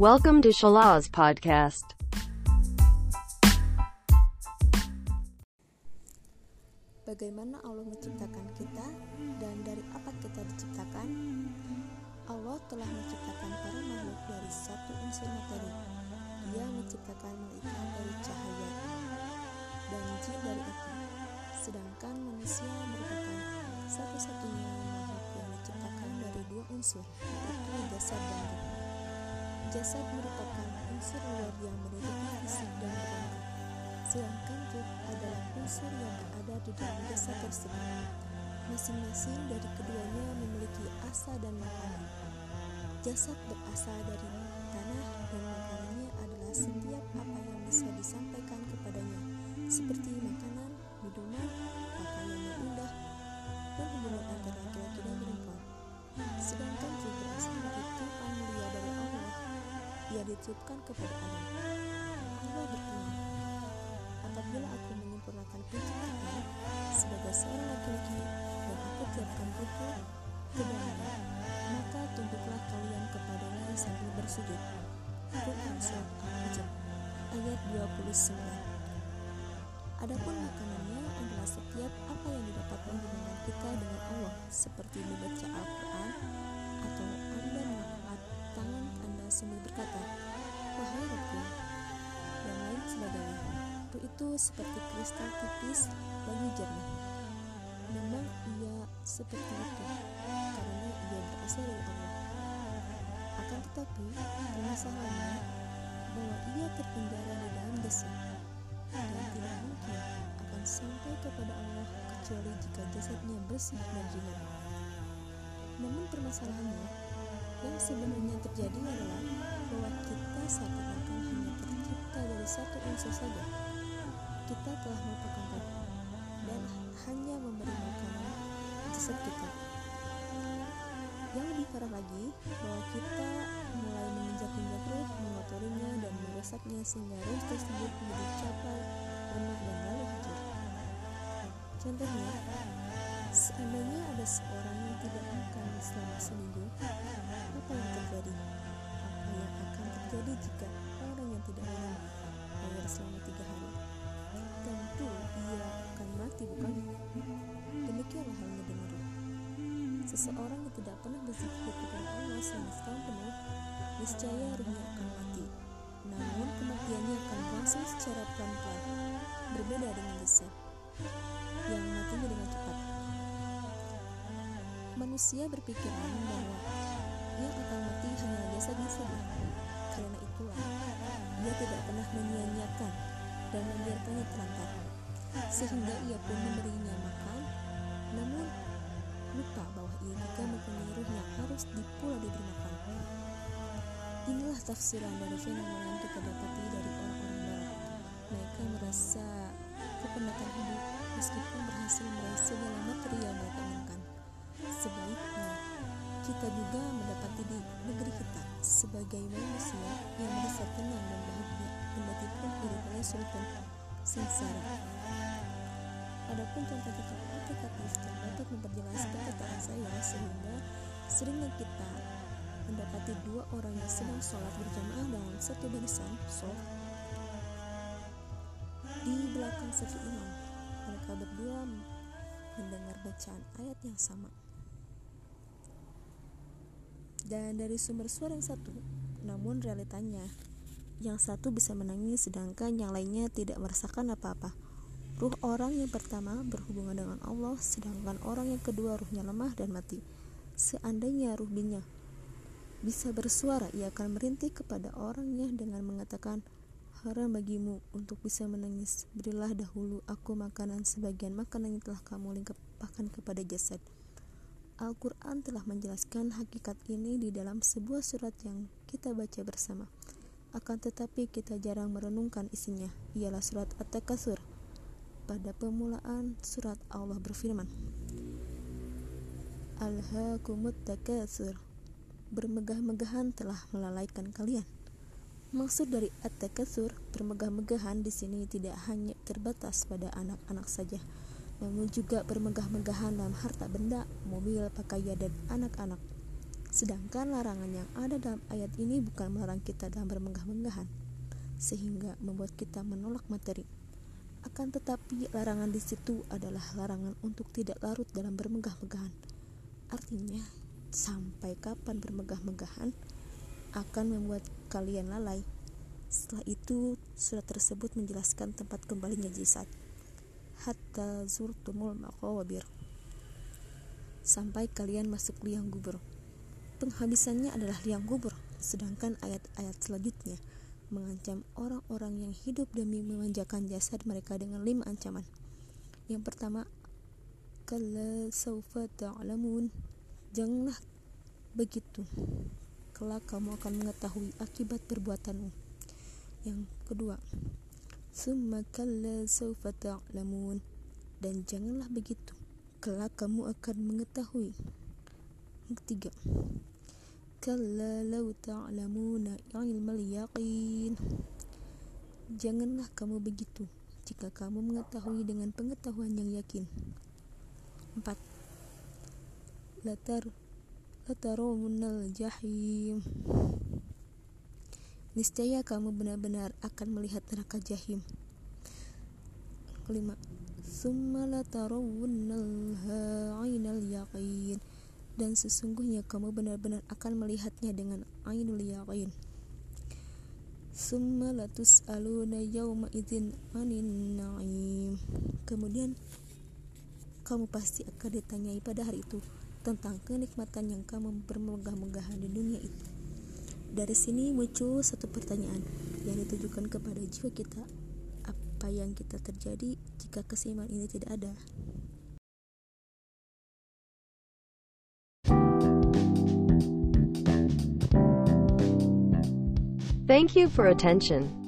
Welcome to Shalaz Podcast. Bagaimana Allah menciptakan kita dan dari apa kita diciptakan? Allah telah menciptakan para makhluk dari satu unsur materi. Dia menciptakan malaikat dari cahaya dan jin dari api. Sedangkan manusia merupakan satu-satunya makhluk yang diciptakan dari dua unsur, yaitu jasad dan ruh. Jasad merupakan unsur luar yang menutupi fisik dan berangkat sedangkan ruh adalah unsur yang berada di dalam jasad tersebut. Masing-masing dari keduanya memiliki asa dan makanan. Jasad berasal dari tanah dan makanannya adalah setiap apa yang ditiupkan kepada Adam. Allah berfirman, apabila aku menyempurnakan penciptaan sebagai seorang laki-laki dan aku tiapkan ruhku ke dalamnya, maka tunduklah kalian kepadanya sambil bersujud. Quran Surat Al-Hijr ayat 29 Adapun makanannya adalah setiap apa yang didapat menghubungkan kita dengan Allah seperti membaca Al-Quran Ruh itu seperti kristal tipis bagi jernih. Memang ia seperti itu karena ia berasal dari Allah. Akan tetapi permasalahannya bahwa ia terpenjara di dalam jasad dan tidak mungkin akan sampai kepada Allah kecuali jika jasadnya bersih dan ringan. Namun permasalahannya yang sebenarnya terjadi adalah bahwa kita seakan-akan hanya tercipta dari satu unsur saja kita telah melupakan roh dan hanya memberi makanan jasad kita. Yang lebih parah lagi, bahwa kita mulai menginjak-injak ruh, mengotorinya dan merusaknya sehingga ruh tersebut menjadi capai, lemah dan lalu hancur. Contohnya, seandainya ada seorang yang tidak makan selama seminggu, apa yang terjadi? Apa yang akan terjadi jika tidak minum air selama tiga hari? tentu ia akan mati bukan? Demikianlah halnya dengan roh. Seseorang yang tidak pernah berzikir kepada Allah selama setahun penuh, niscaya rohnya akan mati. Namun kematiannya akan berlangsung secara pelan-pelan, berbeda dengan jasad yang matinya dengan cepat. Manusia berpikiran bahwa yang akan mati hanya saja. Karena itulah, ia tidak pernah menyia-nyiakan dan membiarkannya terlantar. Sehingga ia pun memberinya makan namun lupa bahwa ia juga mempunyai ruh yang harus dipula diberi makan. Inilah tafsiran dari fenomena yang kita dapati dari orang-orang barat. Mereka merasa kepenatan hidup meskipun berhasil meraih segala materi yang mereka inginkan. Sebaliknya kita juga mendapati di negeri kita sebagai manusia yang bisa tenang dan bahagia kendati pun kehidupannya sulit dan sengsara. Adapun contoh-contoh aplikatif dapat memperjelas perkataan saya sehingga seringnya kita mendapati dua orang yang sedang sholat berjamaah dalam satu barisan sholat di belakang satu imam. Mereka berdua mendengar bacaan ayat yang sama. Dan dari sumber suara yang satu, namun realitanya yang satu bisa menangis sedangkan yang lainnya tidak merasakan apa-apa. Ruh orang yang pertama berhubungan dengan Allah sedangkan orang yang kedua ruhnya lemah dan mati. Seandainya ruhnya bisa bersuara, ia akan merintih kepada orangnya dengan mengatakan, Haram bagimu untuk bisa menangis. Berilah dahulu aku makanan sebagian makanan yang telah kamu limpahkan kepada jasad. Al-Quran telah menjelaskan hakikat ini di dalam sebuah surat yang kita baca bersama akan tetapi kita jarang merenungkan isinya. Ialah surat At-Takatsur. Pada permulaan surat Allah berfirman, Alhaakumut takatsur. Bermegah-megahan telah melalaikan kalian. Maksud dari at-takatsur, bermegah-megahan di sini tidak hanya terbatas pada anak-anak saja, namun juga bermegah-megahan dalam harta benda, mobil, pakaian dan anak-anak. Sedangkan larangan yang ada dalam ayat ini bukan melarang kita dalam bermegah-megahan, sehingga membuat kita menolak materi. Akan tetapi, larangan di situ adalah larangan untuk tidak larut dalam bermegah-megahan. Artinya, sampai kapan bermegah-megahan akan membuat kalian lalai. Setelah itu, surat tersebut menjelaskan tempat kembalinya jasad. Hatta zurtumul maqawabir. Sampai kalian masuk liang kubur. Penghabisannya adalah liang kubur, sedangkan ayat-ayat selanjutnya mengancam orang-orang yang hidup demi memanjakan jasad mereka dengan lima ancaman. Yang pertama, kalla saufa ta'lamun. Janganlah begitu. Kelak kamu akan mengetahui akibat perbuatanmu. Yang kedua, summa kalla sawfa ta'lamun dan janganlah begitu. Kelak kamu akan mengetahui. Ketiga, kalla law ta'lamuna ilmal yaqin. Janganlah kamu begitu jika kamu mengetahui dengan pengetahuan yang yakin. Empat, latar latarawunnal jahim niscaya kamu benar-benar akan melihat neraka jahim. Kelima, summa ainal yaqin dan sesungguhnya kamu benar-benar akan melihatnya dengan ainul yaqin. Summa latus'aluna yawma idzin anin na'im. Kemudian kamu pasti akan ditanyai pada hari itu tentang kenikmatan yang kamu bermegah-megahan di dunia itu. Dari sini muncul satu pertanyaan yang ditujukan kepada jiwa kita. Apa yang kita terjadi jika keseimbangan ini tidak ada? Thank you for attention.